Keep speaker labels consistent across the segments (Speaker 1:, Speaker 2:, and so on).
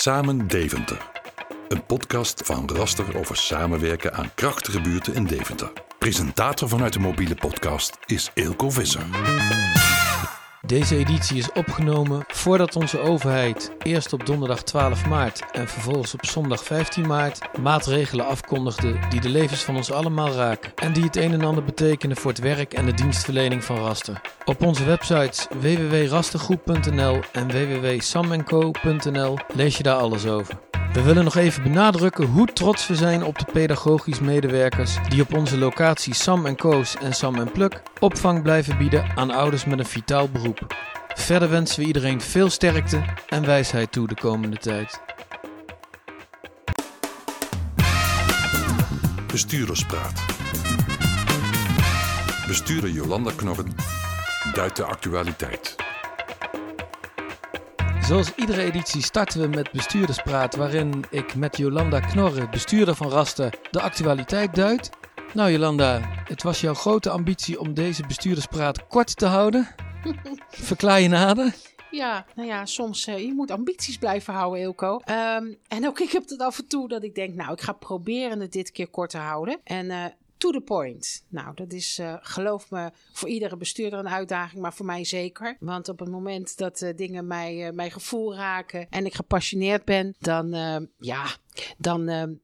Speaker 1: Samen Deventer. Een podcast van Raster over samenwerken aan krachtige buurten in Deventer. Presentator vanuit de mobiele podcast is Eelco Visser.
Speaker 2: Deze editie is opgenomen voordat onze overheid eerst op donderdag 12 maart en vervolgens op zondag 15 maart maatregelen afkondigde die de levens van ons allemaal raken en die het een en ander betekenen voor het werk en de dienstverlening van Raster. Op onze websites www.rastergroep.nl en www.samenco.nl lees je daar alles over. We willen nog even benadrukken hoe trots we zijn op de pedagogisch medewerkers die op onze locatie Sam Koos en Sam Pluk opvang blijven bieden aan ouders met een vitaal beroep. Verder wensen we iedereen veel sterkte en wijsheid toe de komende tijd.
Speaker 1: Bestuurderspraat. Bestuurder Jolanda Knorren duidt de actualiteit.
Speaker 2: Zoals iedere editie starten we met bestuurderspraat, waarin ik met Jolanda Knorren, bestuurder van Rasten, de actualiteit duid. Nou Jolanda, het was jouw grote ambitie om deze bestuurderspraat kort te houden. Verklaar je nader?
Speaker 3: Ja, nou ja, soms uh, je moet ambities blijven houden, Ilko. Um, en ook ik heb het af en toe dat ik denk, nou, ik ga proberen het dit keer kort te houden. En uh, to the point. Nou, dat is, uh, geloof me, voor iedere bestuurder een uitdaging, maar voor mij zeker. Want op het moment dat uh, dingen mij, uh, mijn gevoel raken en ik gepassioneerd ben, dan, ja, dan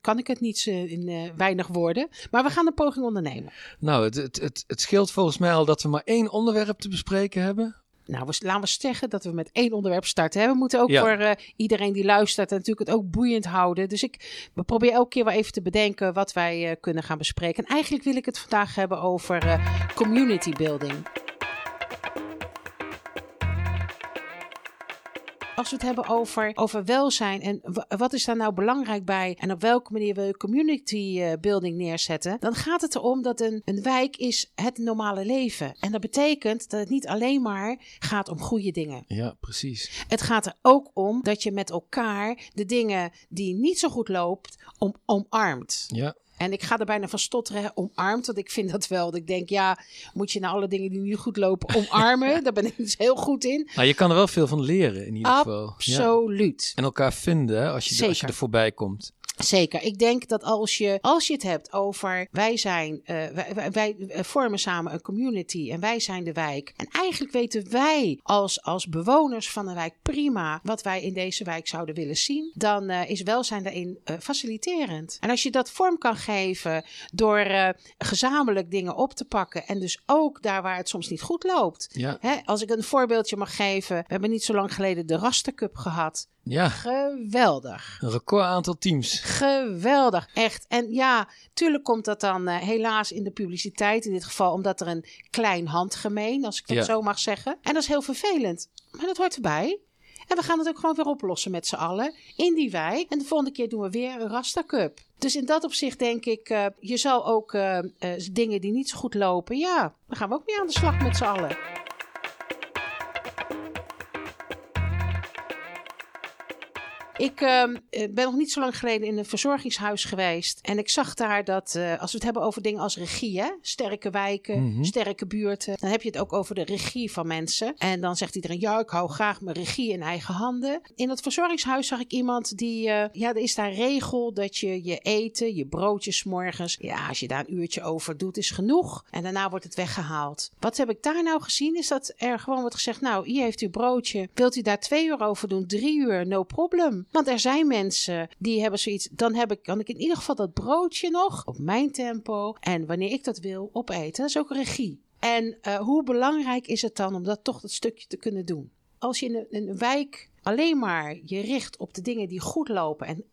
Speaker 3: kan ik het niet in weinig woorden. Maar we gaan een poging ondernemen.
Speaker 2: Nou, het, het, het, het scheelt volgens mij al dat we maar één onderwerp te bespreken hebben.
Speaker 3: Nou, we, laten we zeggen dat we met één onderwerp starten. We moeten ook voor uh, iedereen die luistert natuurlijk het ook boeiend houden. Dus ik we proberen elke keer wel even te bedenken wat wij uh, kunnen gaan bespreken. En eigenlijk wil ik het vandaag hebben over uh, community building. Als we het hebben over, over welzijn en wat is daar nou belangrijk bij en op welke manier wil je community uh, building neerzetten, dan gaat het erom dat een, een wijk is het normale leven. En dat betekent dat het niet alleen maar gaat om goede dingen.
Speaker 2: Ja, precies.
Speaker 3: Het gaat er ook om dat je met elkaar de dingen die niet zo goed loopt, om, omarmt.
Speaker 2: Ja.
Speaker 3: En ik ga er bijna van stotteren, omarmd. Want ik vind dat wel. Dat ik denk, ja, moet je nou alle dingen die niet goed lopen omarmen? Daar ben ik dus heel goed in.
Speaker 2: Nou, je kan er wel veel van leren in ieder geval.
Speaker 3: Absoluut.
Speaker 2: Ja. En elkaar vinden als je, als je er voorbij komt.
Speaker 3: Zeker. Ik denk dat als je, als je het hebt over wij zijn, uh, wij, wij, vormen samen een community en wij zijn de wijk. En eigenlijk weten wij als, als bewoners van de wijk prima wat wij in deze wijk zouden willen zien. Dan uh, is welzijn daarin uh, faciliterend. En als je dat vorm kan geven door gezamenlijk dingen op te pakken. En dus ook daar waar het soms niet goed loopt.
Speaker 2: Ja.
Speaker 3: Hè, als ik een voorbeeldje mag geven. We hebben niet zo lang geleden de Raster Cup gehad.
Speaker 2: Ja.
Speaker 3: Geweldig.
Speaker 2: Een record aantal teams.
Speaker 3: Geweldig, echt. En ja, tuurlijk komt dat dan uh, helaas in de publiciteit. In dit geval omdat er een klein handgemeen, als ik dat
Speaker 2: Ja.
Speaker 3: zo mag zeggen. En dat is heel vervelend. Maar dat hoort erbij. En we gaan het ook gewoon weer oplossen met z'n allen in die wijk. En de volgende keer doen we weer een Rasta Cup. Dus in dat opzicht denk ik, uh, je zal ook uh, dingen die niet zo goed lopen, ja, dan gaan we ook weer aan de slag met z'n allen. Ik uh, ben nog niet zo lang geleden in een verzorgingshuis geweest. En ik zag daar dat, uh, als we het hebben over dingen als regie, hè? sterke wijken,
Speaker 2: Mhm.
Speaker 3: mm -hmm. sterke buurten. Dan heb je het ook over de regie van mensen. En dan zegt iedereen, ja, ik hou graag mijn regie in eigen handen. In dat verzorgingshuis zag ik iemand die, uh, ja, er is daar regel dat je je eten, je broodjes morgens, ja, als je daar een uurtje over doet, is genoeg. En daarna wordt het weggehaald. Wat heb ik daar nou gezien? Is dat er gewoon wordt gezegd, nou, hier heeft u broodje. Wilt u daar twee uur over doen? Drie uur? No problem. Want er zijn mensen die hebben zoiets. Dan heb ik, kan ik in ieder geval dat broodje nog op mijn tempo. En wanneer ik dat wil, opeten. Dat is ook regie. En uh, hoe belangrijk is het dan om dat toch dat stukje te kunnen doen? Als je in een, een wijk alleen maar je richt op de dingen die goed lopen en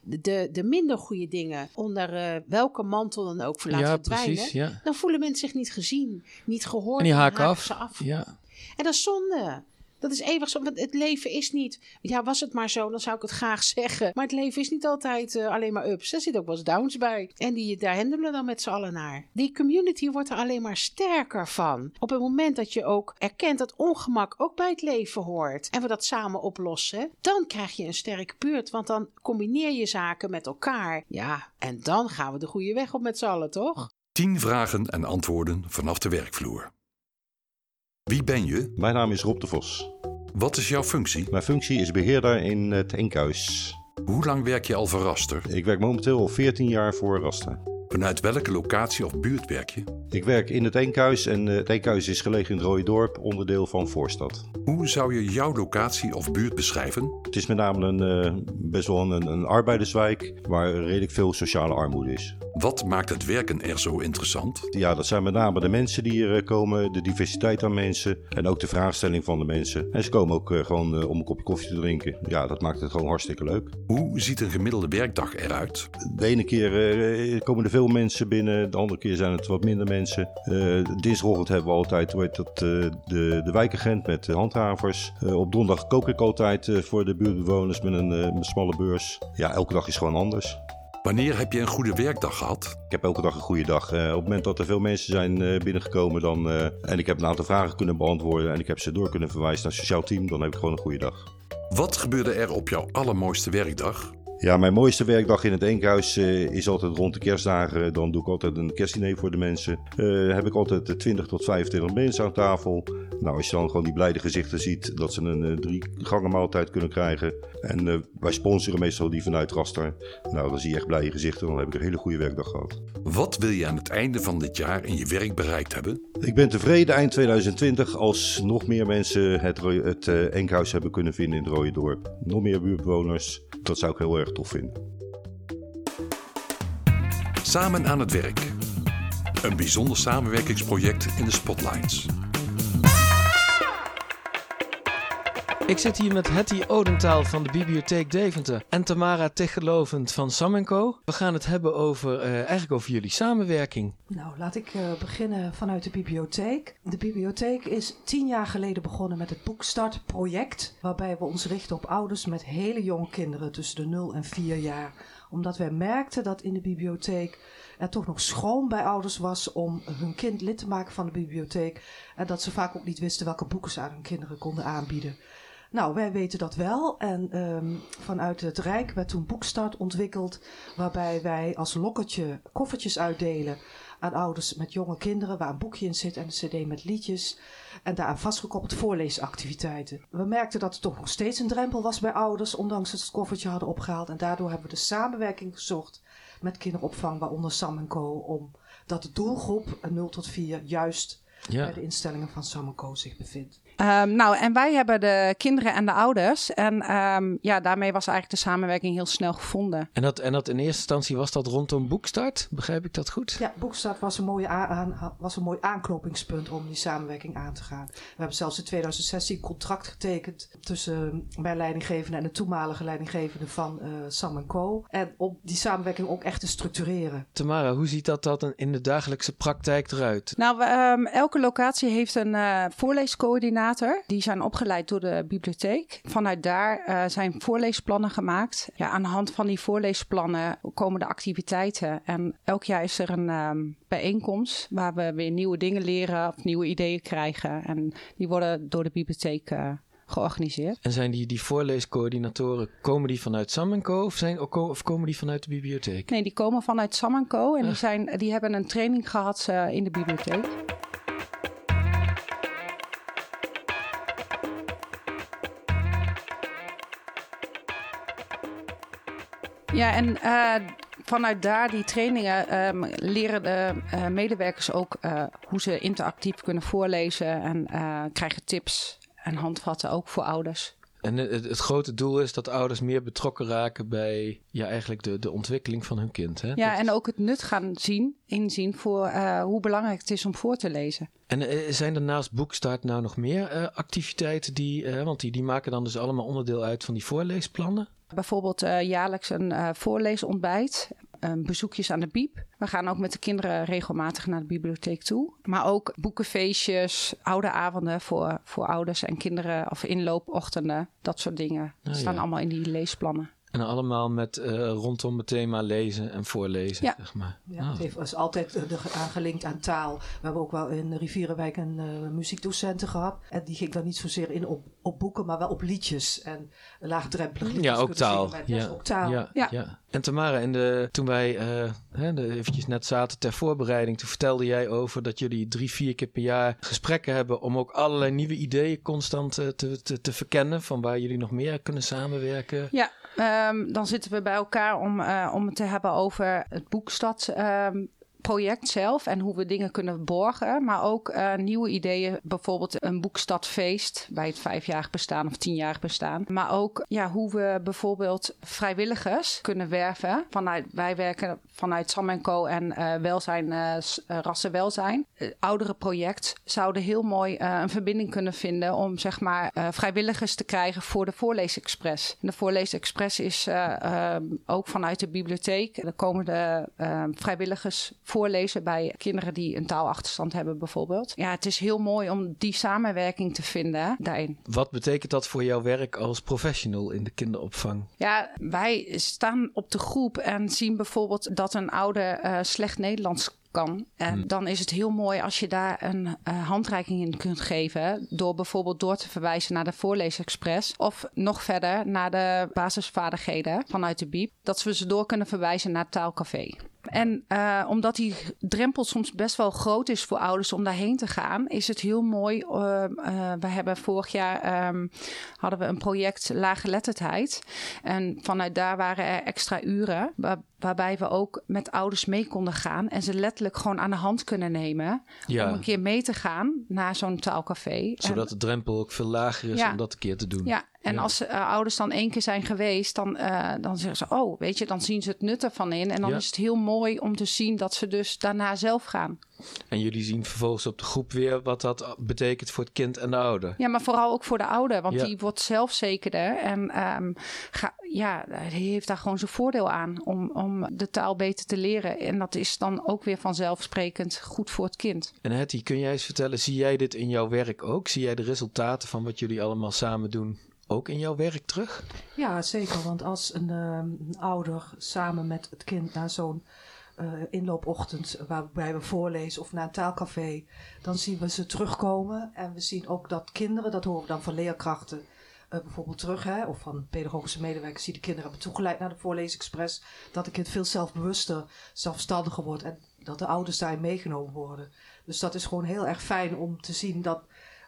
Speaker 3: de, de minder goede dingen onder uh, welke mantel dan ook voor laten
Speaker 2: ja,
Speaker 3: verdwijnen,
Speaker 2: precies, ja.
Speaker 3: dan voelen mensen zich niet gezien, niet gehoord.
Speaker 2: En die haken
Speaker 3: haken
Speaker 2: af.
Speaker 3: Ze af.
Speaker 2: Ja.
Speaker 3: En dat is zonde. Dat is eeuwig zo. Want het leven is niet. Ja, was het maar zo, dan zou ik het graag zeggen. Maar het leven is niet altijd uh, alleen maar ups. Er zit ook wel eens downs bij. En die, daar handelen we dan met z'n allen naar. Die community wordt er alleen maar sterker van. Op het moment dat je ook erkent dat ongemak ook bij het leven hoort. En we dat samen oplossen. Dan krijg je een sterke buurt. Want dan combineer je zaken met elkaar. Ja, en dan gaan we de goede weg op met z'n allen, toch?
Speaker 1: 10 vragen en antwoorden vanaf de werkvloer. Wie ben je?
Speaker 4: Mijn naam is Rob de Vos.
Speaker 1: Wat is jouw functie?
Speaker 4: Mijn functie is beheerder in het Enkhuis.
Speaker 1: Hoe lang werk je al voor Raster?
Speaker 4: Ik werk momenteel al 14 jaar voor Raster.
Speaker 1: Vanuit welke locatie of buurt werk je?
Speaker 4: Ik werk in het Enkhuis en eh, het Enkhuis is gelegen in het Rode Dorp, onderdeel van Voorstad.
Speaker 1: Hoe zou je jouw locatie of buurt beschrijven?
Speaker 4: Het is met name een, uh, best wel een, een arbeiderswijk waar redelijk veel sociale armoede is.
Speaker 1: Wat maakt het werken er zo interessant?
Speaker 4: Ja, dat zijn met name de mensen die hier komen, de diversiteit aan mensen en ook de vraagstelling van de mensen. En ze komen ook gewoon om een kopje koffie te drinken. Ja, dat maakt het gewoon hartstikke leuk.
Speaker 1: Hoe ziet een gemiddelde werkdag eruit?
Speaker 4: De ene keer komen er veel mensen binnen, de andere keer zijn het wat minder mensen. dinsdagochtend hebben we altijd heet dat, de, de wijkagent met handhavers. op donderdag kook ik altijd voor de buurtbewoners met een, een smalle beurs. Ja, elke dag is gewoon anders.
Speaker 1: Wanneer heb je een goede werkdag gehad?
Speaker 4: Ik heb elke dag een goede dag. Uh, op het moment dat er veel mensen zijn uh, binnengekomen dan, uh, en ik heb een aantal vragen kunnen beantwoorden en ik heb ze door kunnen verwijzen naar het sociaal team, dan heb ik gewoon een goede dag.
Speaker 1: Wat gebeurde er op jouw allermooiste werkdag?
Speaker 4: Ja, mijn mooiste werkdag in het Enkhuis uh, is altijd rond de kerstdagen. Dan doe ik altijd een kerstdiner voor de mensen. Uh, heb ik altijd 20 tot 25 mensen aan tafel. Nou, als je dan gewoon die blijde gezichten ziet, dat ze een uh, drie gangen maaltijd kunnen krijgen. En wij sponsoren meestal die vanuit Raster. Nou, dan zie je echt blije gezichten. Dan heb ik een hele goede werkdag gehad.
Speaker 1: Wat wil je aan het einde van dit jaar in je werk bereikt hebben?
Speaker 4: Ik ben tevreden eind 2020 als nog meer mensen het, het Enkhuis hebben kunnen vinden in het Rode Dorp. Nog meer buurtbewoners. Dat zou ik heel erg tof vinden.
Speaker 1: Samen aan het werk. Een bijzonder samenwerkingsproject in de Spotlights.
Speaker 2: Ik zit hier met Hetty Odentaal van de Bibliotheek Deventer en Tamara Tegelovend van Sam Co. We gaan het hebben over, uh, eigenlijk over jullie samenwerking.
Speaker 5: Nou, laat ik uh, beginnen vanuit de bibliotheek. De bibliotheek is tien jaar geleden begonnen met het Boekstart project, waarbij we ons richten op ouders met hele jonge kinderen tussen de 0 en 4 jaar. Omdat wij merkten dat in de bibliotheek er toch nog schroom bij ouders was om hun kind lid te maken van de bibliotheek. En dat ze vaak ook niet wisten welke boeken ze aan hun kinderen konden aanbieden. Nou, wij weten dat wel. En um, vanuit het Rijk werd toen Boekstart ontwikkeld, waarbij wij als lokkertje koffertjes uitdelen aan ouders met jonge kinderen, waar een boekje in zit en een cd met liedjes. En daaraan vastgekoppeld voorleesactiviteiten. We merkten dat er toch nog steeds een drempel was bij ouders, ondanks dat ze het koffertje hadden opgehaald. En daardoor hebben we de samenwerking gezocht met kinderopvang, waaronder Sam Co. Om dat de doelgroep 0 tot 4 juist ja. bij de instellingen van Sam Co. zich bevindt.
Speaker 6: Um, nou, en wij hebben de kinderen en de ouders. En um, ja, daarmee was eigenlijk de samenwerking heel snel gevonden.
Speaker 2: En dat, en dat in eerste instantie was dat rondom Boekstart? Begrijp ik dat goed?
Speaker 5: Ja, Boekstart was een, mooie aan, was een mooi aanknopingspunt om die samenwerking aan te gaan. We hebben zelfs in 2016 contract getekend tussen mijn leidinggevende en de toenmalige leidinggevende van uh, Sam Co. En om die samenwerking ook echt te structureren.
Speaker 2: Tamara, hoe ziet dat, dat in de dagelijkse praktijk eruit?
Speaker 6: Nou, um, elke locatie heeft een uh, voorleescoördinator die zijn opgeleid door de bibliotheek. Vanuit daar uh, zijn voorleesplannen gemaakt. Ja, aan de hand van die voorleesplannen komen de activiteiten. En elk jaar is er een um, bijeenkomst waar we weer nieuwe dingen leren of nieuwe ideeën krijgen. En die worden door de bibliotheek uh, georganiseerd.
Speaker 2: En zijn die, die voorleescoördinatoren, komen die vanuit Sam Co of, zijn, of komen die vanuit de bibliotheek?
Speaker 6: Nee, die komen vanuit Sam Co en die, zijn, die hebben een training gehad uh, in de bibliotheek. Ja, en uh, vanuit daar, die trainingen, um, leren de uh, medewerkers ook uh, hoe ze interactief kunnen voorlezen en krijgen tips en handvatten ook voor ouders.
Speaker 2: En het, het, grote doel is dat ouders meer betrokken raken bij ja, eigenlijk de, de ontwikkeling van hun kind. Hè?
Speaker 6: Ja,
Speaker 2: dat
Speaker 6: en
Speaker 2: is...
Speaker 6: ook het nut gaan zien, inzien voor hoe belangrijk het is om voor te lezen.
Speaker 2: En zijn er naast Boekstart nou nog meer activiteiten die, want die, die maken dan dus allemaal onderdeel uit van die voorleesplannen?
Speaker 6: Bijvoorbeeld uh, jaarlijks een uh, voorleesontbijt, uh, bezoekjes aan de biep. We gaan ook met de kinderen regelmatig naar de bibliotheek toe. Maar ook boekenfeestjes, oude avonden voor, voor ouders en kinderen of inloopochtenden. Dat soort dingen. Dat staan
Speaker 2: ja.
Speaker 6: allemaal in die leesplannen.
Speaker 2: En allemaal met uh, rondom het thema lezen en voorlezen,
Speaker 6: ja.
Speaker 2: zeg maar.
Speaker 5: Ja, oh. Het heeft, is altijd uh, aangelinkt aan taal. We hebben ook wel in Rivierenwijk een uh, muziekdocenten gehad. En die ging dan niet zozeer in op, op boeken, maar wel op liedjes. En laagdrempelig liedjes.
Speaker 2: Ja, ook taal. Ja.
Speaker 5: ook taal.
Speaker 2: Ja, ja. ja. En Tamara, in de, toen wij hè, de, eventjes net zaten ter voorbereiding, toen vertelde jij over dat jullie drie, vier keer per jaar gesprekken hebben om ook allerlei nieuwe ideeën constant te, te, te verkennen. Van waar jullie nog meer kunnen samenwerken.
Speaker 6: Ja, um, dan zitten we bij elkaar om, uh, om het te hebben over het boekstad. Um, project zelf en hoe we dingen kunnen borgen. Maar ook uh, nieuwe ideeën. Bijvoorbeeld een boekstadfeest bij het vijfjarig bestaan of tienjarig bestaan. Maar ook ja, hoe we bijvoorbeeld vrijwilligers kunnen werven. Vanuit, wij werken vanuit Sam Co. en uh, welzijn, uh, rassenwelzijn. Het oudere project zouden heel mooi een verbinding kunnen vinden om zeg maar vrijwilligers te krijgen voor de Voorleesexpress. De Voorleesexpress is ook vanuit de bibliotheek. Er komen de vrijwilligers voorlezen bij kinderen die een taalachterstand hebben bijvoorbeeld. Ja, het is heel mooi om die samenwerking te vinden daarin.
Speaker 2: Wat betekent dat voor jouw werk als professional in de kinderopvang?
Speaker 6: Ja, wij staan op de groep en zien bijvoorbeeld dat een ouder uh, slecht Nederlands kan. En hmm. dan is het heel mooi als je daar een uh, handreiking in kunt geven. Door bijvoorbeeld door te verwijzen naar de Voorleesexpress. Of nog verder naar de basisvaardigheden vanuit de BIEB. Dat we ze door kunnen verwijzen naar taalcafé. En uh, omdat die drempel soms best wel groot is voor ouders om daarheen te gaan, is het heel mooi. Uh, uh, we hebben vorig jaar um, hadden we een project laaggeletterdheid. En vanuit daar waren er extra uren. Waar, waarbij we ook met ouders mee konden gaan en ze letterlijk gewoon aan de hand kunnen nemen. Ja. Om een keer mee te gaan naar zo'n taalcafé.
Speaker 2: Zodat
Speaker 6: en,
Speaker 2: de drempel ook veel lager is
Speaker 6: ja.
Speaker 2: om dat een keer te doen.
Speaker 6: Ja, en
Speaker 2: Ja.
Speaker 6: als uh, ouders dan één keer zijn geweest, dan, uh, dan zeggen ze: Oh, weet je, dan zien ze het nut ervan in. En dan
Speaker 2: Ja.
Speaker 6: is het heel mooi om te zien dat ze dus daarna zelf gaan.
Speaker 2: En jullie zien vervolgens op de groep weer wat dat betekent voor het kind en de ouder.
Speaker 6: Ja, maar vooral ook voor de ouder, want
Speaker 2: Ja.
Speaker 6: die wordt zelfzekerder. En ehm, ga, ja, die heeft daar gewoon zijn voordeel aan om, om de taal beter te leren. En dat is dan ook weer vanzelfsprekend goed voor het kind.
Speaker 2: En Hetty, kun jij eens vertellen, zie jij dit in jouw werk ook? Zie jij de resultaten van wat jullie allemaal samen doen ook in jouw werk terug?
Speaker 5: Ja, zeker. Want als een, ehm, een ouder samen met het kind naar zo'n eh, inloopochtend waarbij we voorlezen of naar een taalcafé, dan zien we ze terugkomen. En we zien ook dat kinderen, dat horen we dan van leerkrachten eh, bijvoorbeeld terug, hè, of van pedagogische medewerkers die de kinderen hebben toegeleid naar de voorleesexpress, dat het kind veel zelfbewuster, zelfstandiger wordt en dat de ouders daarin meegenomen worden. Dus dat is gewoon heel erg fijn om te zien dat,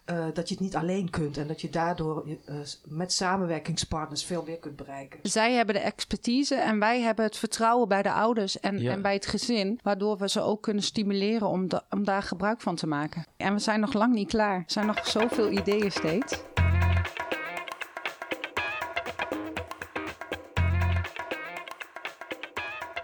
Speaker 5: eh, dat je het niet alleen kunt en dat je daardoor eh, met samenwerkingspartners veel meer kunt bereiken.
Speaker 6: Zij hebben de expertise en wij hebben het vertrouwen bij de ouders en,
Speaker 2: Ja.
Speaker 6: en bij het gezin, waardoor we ze ook kunnen stimuleren om, da- om daar gebruik van te maken. En we zijn nog lang niet klaar. Er zijn nog zoveel ideeën steeds.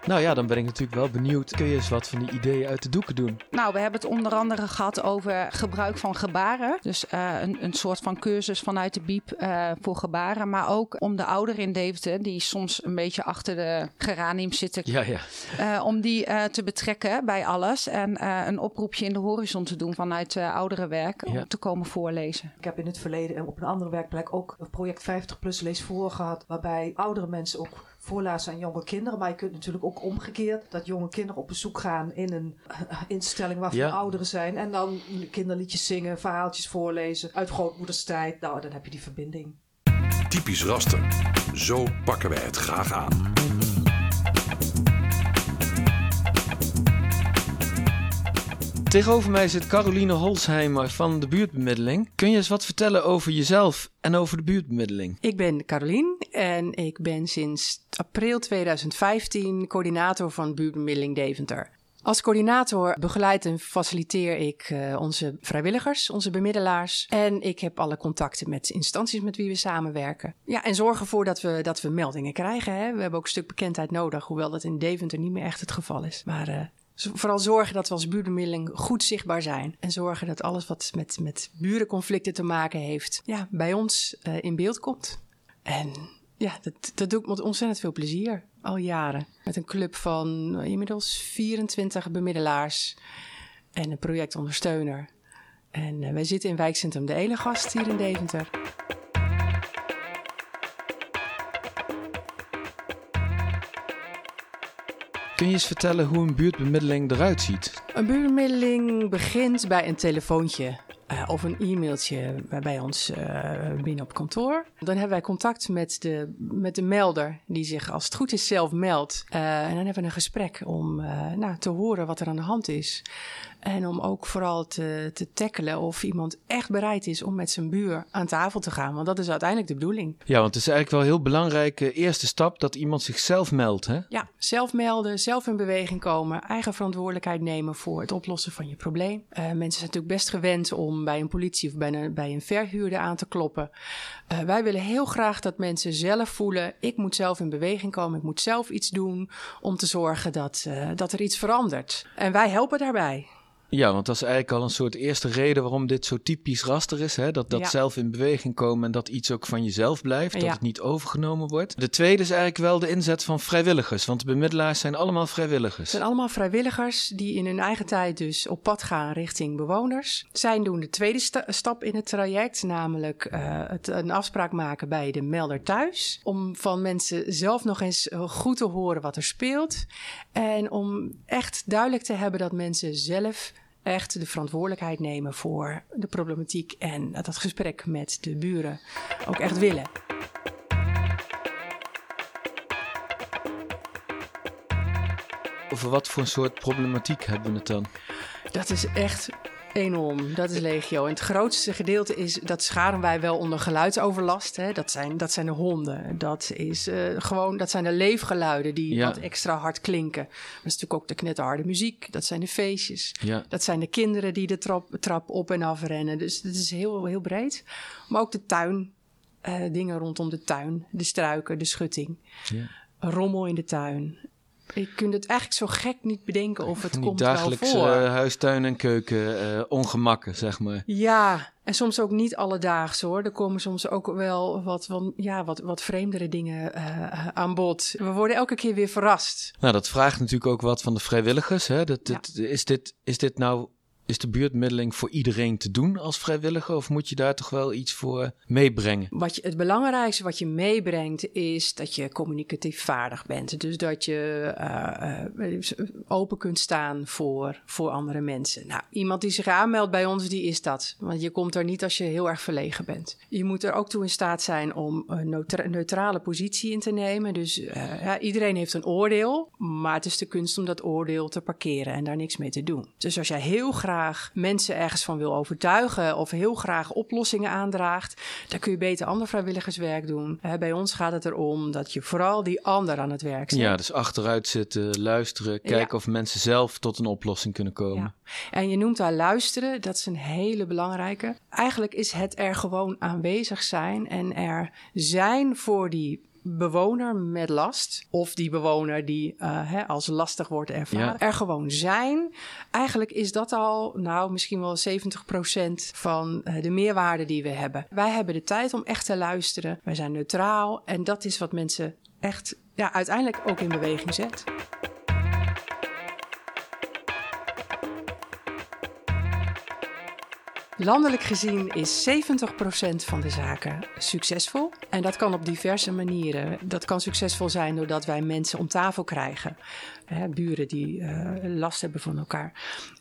Speaker 2: Nou ja, dan ben ik natuurlijk wel benieuwd. Kun je eens wat van die ideeën uit de doeken doen?
Speaker 6: Nou, we hebben het onder andere gehad over gebruik van gebaren. Dus eh, een, een soort van cursus vanuit de BIEB eh, voor gebaren. Maar ook om de ouderen in Deventer, die soms een beetje achter de geranium zitten,
Speaker 2: Ja, ja.
Speaker 6: eh, om die eh, te betrekken bij alles. En eh, een oproepje in de horizon te doen vanuit uh, ouderenwerk om
Speaker 2: Ja.
Speaker 6: te komen voorlezen.
Speaker 5: Ik heb in het verleden en op een andere werkplek ook een project 50 plus lees voor gehad. Waarbij oudere mensen ook voorlazen aan jonge kinderen. Maar je kunt natuurlijk ook omgekeerd dat jonge kinderen op bezoek gaan in een eh, instelling waarvan
Speaker 2: Ja.
Speaker 5: ouderen zijn. En dan kinderliedjes zingen, verhaaltjes voorlezen uit grootmoeders tijd. Nou, dan heb je die verbinding.
Speaker 1: Typisch raster. Zo pakken wij het graag aan.
Speaker 2: Tegenover mij zit Caroline Holsheimer van de buurtbemiddeling. Kun je eens wat vertellen over jezelf en over de buurtbemiddeling?
Speaker 7: Ik ben Carolien en ik ben sinds april 2015 coördinator van buurtbemiddeling Deventer. Als coördinator begeleid en faciliteer ik eh, onze vrijwilligers, onze bemiddelaars. En ik heb alle contacten met instanties met wie we samenwerken. Ja, en zorg ervoor dat we, dat we meldingen krijgen. Hè. We hebben ook een stuk bekendheid nodig, hoewel dat in Deventer niet meer echt het geval is. Maar eh, vooral zorgen dat we als buurtbemiddeling goed zichtbaar zijn. En zorgen dat alles wat met, met burenconflicten te maken heeft, ja, bij ons eh, in beeld komt. En ja, dat, dat doe ik met ontzettend veel plezier. Al jaren. Met een club van eh, inmiddels 24 bemiddelaars en een projectondersteuner. En eh, wij zitten in wijkcentrum De Elegast hier in Deventer.
Speaker 2: Kun je eens vertellen hoe een buurtbemiddeling eruit ziet?
Speaker 7: Een buurtbemiddeling begint bij een telefoontje. Eh, of een e-mailtje bij ons uh, binnen op kantoor. Dan hebben wij contact met de, met de melder, die zich als het goed is zelf meldt. Uh, en dan hebben we een gesprek om nou, te horen wat er aan de hand is. En om ook vooral te, te tackelen of iemand echt bereid is om met zijn buur aan tafel te gaan. Want dat is uiteindelijk de bedoeling.
Speaker 2: Ja, want het is eigenlijk wel een heel belangrijke eerste stap dat iemand zichzelf meldt. Hè?
Speaker 7: Ja, zelf melden, zelf in beweging komen, eigen verantwoordelijkheid nemen voor het oplossen van je probleem. Uh, mensen zijn natuurlijk best gewend om bij een politie of bij een, bij een verhuurder aan te kloppen. Uh, wij willen heel graag dat mensen zelf voelen: ik moet zelf in beweging komen, ik moet zelf iets doen om te zorgen dat, uh, dat er iets verandert. En wij helpen daarbij.
Speaker 2: Ja, want dat is eigenlijk al een soort eerste reden waarom dit zo typisch raster is. Hè? Dat, dat zelf in beweging komen en dat iets ook van jezelf blijft. Dat het niet overgenomen wordt. De tweede is eigenlijk wel de inzet van vrijwilligers. Want de bemiddelaars zijn allemaal vrijwilligers. Het
Speaker 7: zijn allemaal vrijwilligers die in hun eigen tijd dus op pad gaan richting bewoners. Zij doen de tweede stap in het traject. Namelijk uh, het, een afspraak maken bij de melder thuis. Om van mensen zelf nog eens eh, goed te horen wat er speelt. En om echt duidelijk te hebben dat mensen zelf echt de verantwoordelijkheid nemen voor de problematiek en dat gesprek met de buren ook echt willen.
Speaker 2: Over wat voor een soort problematiek hebben we het dan?
Speaker 7: Dat is echt Enorm, dat is legio. En het grootste gedeelte is, dat scharen wij wel onder geluidsoverlast. Hè. Dat, zijn, dat zijn de honden. Dat, is, uh, gewoon, dat zijn de leefgeluiden die wat extra hard klinken. Dat is natuurlijk ook de knetterharde muziek. Dat zijn de feestjes.
Speaker 2: Ja.
Speaker 7: Dat zijn de kinderen die de trap, trap op en af rennen. Dus het is heel, heel breed. Maar ook de tuin. Uh, dingen rondom de tuin. De struiken, de schutting.
Speaker 2: Ja.
Speaker 7: Rommel in de tuin. Je kunt het eigenlijk zo gek niet bedenken of het komt
Speaker 2: dagelijks,
Speaker 7: wel voor.
Speaker 2: Uh, huistuin en keuken uh, ongemakken, zeg maar.
Speaker 7: Ja, en soms ook niet alledaags hoor. Er komen soms ook wel wat, wat, ja, wat, wat vreemdere dingen uh, aan bod. We worden elke keer weer verrast.
Speaker 2: Nou, dat vraagt natuurlijk ook wat van de vrijwilligers. Hè? Dat, dat, ja. is, dit, is dit nou is de buurtmiddeling voor iedereen te doen als vrijwilliger? Of moet je daar toch wel iets voor meebrengen?
Speaker 7: Wat je, het belangrijkste wat je meebrengt is dat je communicatief vaardig bent. Dus dat je uh, uh, open kunt staan voor, voor andere mensen. Nou, iemand die zich aanmeldt bij ons, die is dat. Want je komt er niet als je heel erg verlegen bent. Je moet er ook toe in staat zijn om een neutra neutrale positie in te nemen. Dus ja, iedereen heeft een oordeel. Maar het is de kunst om dat oordeel te parkeren en daar niks mee te doen. Dus als jij heel graag mensen ergens van wil overtuigen of heel graag oplossingen aandraagt, dan kun je beter ander vrijwilligerswerk doen. bij ons gaat het erom dat je vooral die ander aan het werk zet.
Speaker 2: Ja, dus achteruit zitten, luisteren, kijken of mensen zelf tot een oplossing kunnen komen. Ja.
Speaker 7: En je noemt daar luisteren, dat is een hele belangrijke. Eigenlijk is het er gewoon aanwezig zijn en er zijn voor die bewoner met last, of die bewoner die uh, hè, als lastig wordt ervaren, ja. er gewoon zijn. Eigenlijk is dat al, nou, misschien wel 70% van uh, de meerwaarde die we hebben. Wij hebben de tijd om echt te luisteren. Wij zijn neutraal en dat is wat mensen echt ja, uiteindelijk ook in beweging zet. Landelijk gezien is 70% van de zaken succesvol. En dat kan op diverse manieren. Dat kan succesvol zijn doordat wij mensen om tafel krijgen. Hè, buren die uh, last hebben van elkaar.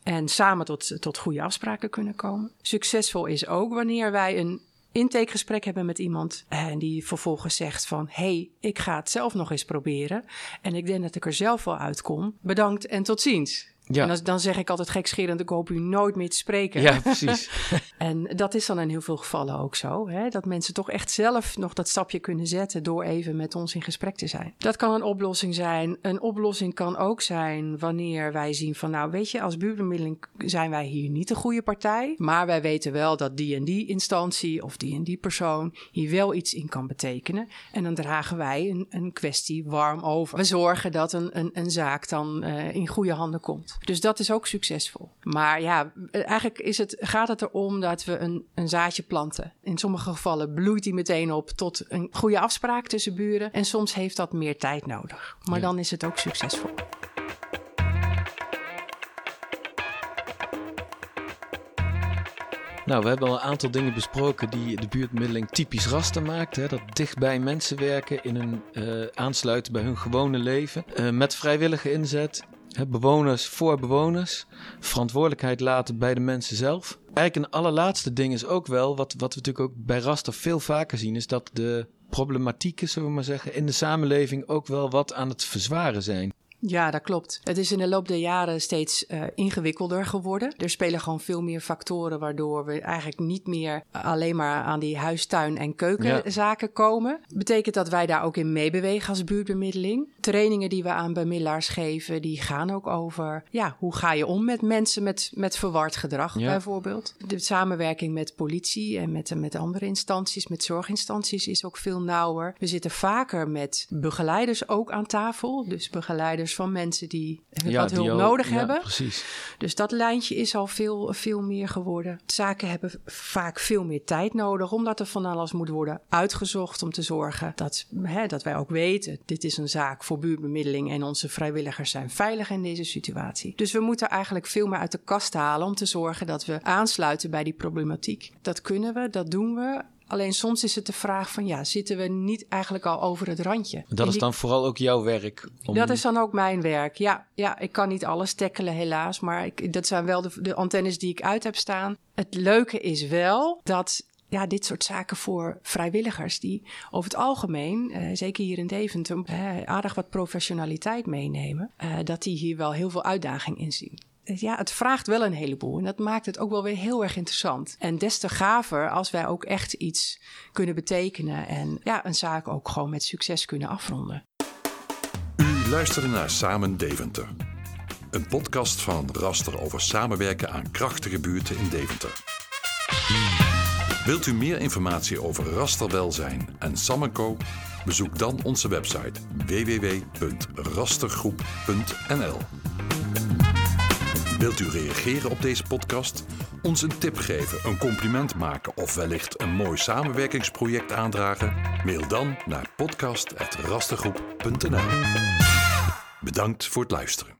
Speaker 7: En samen tot, tot goede afspraken kunnen komen. Succesvol is ook wanneer wij een intakegesprek hebben met iemand en die vervolgens zegt van hey, ik ga het zelf nog eens proberen en ik denk dat ik er zelf wel uitkom. Bedankt en tot ziens.
Speaker 2: Ja.
Speaker 7: En dan, dan zeg ik altijd gekscherend, ik hoop u nooit meer te spreken.
Speaker 2: Ja, precies.
Speaker 7: en dat is dan in heel veel gevallen ook zo. Hè? Dat mensen toch echt zelf nog dat stapje kunnen zetten door even met ons in gesprek te zijn. Dat kan een oplossing zijn. Een oplossing kan ook zijn wanneer wij zien van nou weet je, als buurtbemiddeling zijn wij hier niet de goede partij. Maar wij weten wel dat die en die instantie of die en die persoon hier wel iets in kan betekenen. En dan dragen wij een, een kwestie warm over. We zorgen dat een, een, een zaak dan uh, in goede handen komt. Dus dat is ook succesvol. Maar ja, eigenlijk is het, gaat het erom dat we een, een zaadje planten. In sommige gevallen bloeit die meteen op tot een goede afspraak tussen buren. En soms heeft dat meer tijd nodig. Maar ja. dan is het ook succesvol.
Speaker 2: Nou, we hebben al een aantal dingen besproken die de buurtmiddeling typisch raster maakt. Hè? Dat dichtbij mensen werken, in hun, uh, aansluiten bij hun gewone leven. Uh, met vrijwillige inzet. Bewoners voor bewoners. Verantwoordelijkheid laten bij de mensen zelf. Eigenlijk een allerlaatste ding is ook wel, wat, wat we natuurlijk ook bij raster veel vaker zien, is dat de problematieken, zullen we maar zeggen, in de samenleving ook wel wat aan het verzwaren zijn.
Speaker 7: Ja, dat klopt. Het is in de loop der jaren steeds uh, ingewikkelder geworden. Er spelen gewoon veel meer factoren waardoor we eigenlijk niet meer alleen maar aan die huistuin- en keukenzaken ja. komen. Betekent dat wij daar ook in meebewegen als buurtbemiddeling. Trainingen die we aan bemiddelaars geven, die gaan ook over ja, hoe ga je om met mensen met, met verward gedrag ja. bijvoorbeeld. De samenwerking met politie en met, met andere instanties, met zorginstanties is ook veel nauwer. We zitten vaker met begeleiders ook aan tafel. Dus begeleiders van mensen die ja, wat hulp nodig ja, hebben.
Speaker 2: Precies.
Speaker 7: Dus dat lijntje is al veel, veel meer geworden. Zaken hebben vaak veel meer tijd nodig, omdat er van alles moet worden uitgezocht om te zorgen dat, hè, dat wij ook weten: dit is een zaak voor buurtbemiddeling en onze vrijwilligers zijn veilig in deze situatie. Dus we moeten eigenlijk veel meer uit de kast halen om te zorgen dat we aansluiten bij die problematiek. Dat kunnen we, dat doen we. Alleen soms is het de vraag van ja, zitten we niet eigenlijk al over het randje?
Speaker 2: Dat is dan vooral ook jouw werk?
Speaker 7: Om... Dat is dan ook mijn werk, ja. Ja, ik kan niet alles tackelen helaas, maar ik, dat zijn wel de, de antennes die ik uit heb staan. Het leuke is wel dat ja, dit soort zaken voor vrijwilligers die over het algemeen, uh, zeker hier in Deventer, uh, aardig wat professionaliteit meenemen, uh, dat die hier wel heel veel uitdaging in zien ja, het vraagt wel een heleboel. En dat maakt het ook wel weer heel erg interessant. En des te gaver als wij ook echt iets kunnen betekenen. En ja, een zaak ook gewoon met succes kunnen afronden.
Speaker 1: U luisterde naar Samen Deventer. Een podcast van Raster over samenwerken aan krachtige buurten in Deventer. Wilt u meer informatie over rasterwelzijn en Samenco? Bezoek dan onze website www.rastergroep.nl. Wilt u reageren op deze podcast? Ons een tip geven, een compliment maken of wellicht een mooi samenwerkingsproject aandragen? Mail dan naar podcast.rastergroep.nl. Bedankt voor het luisteren.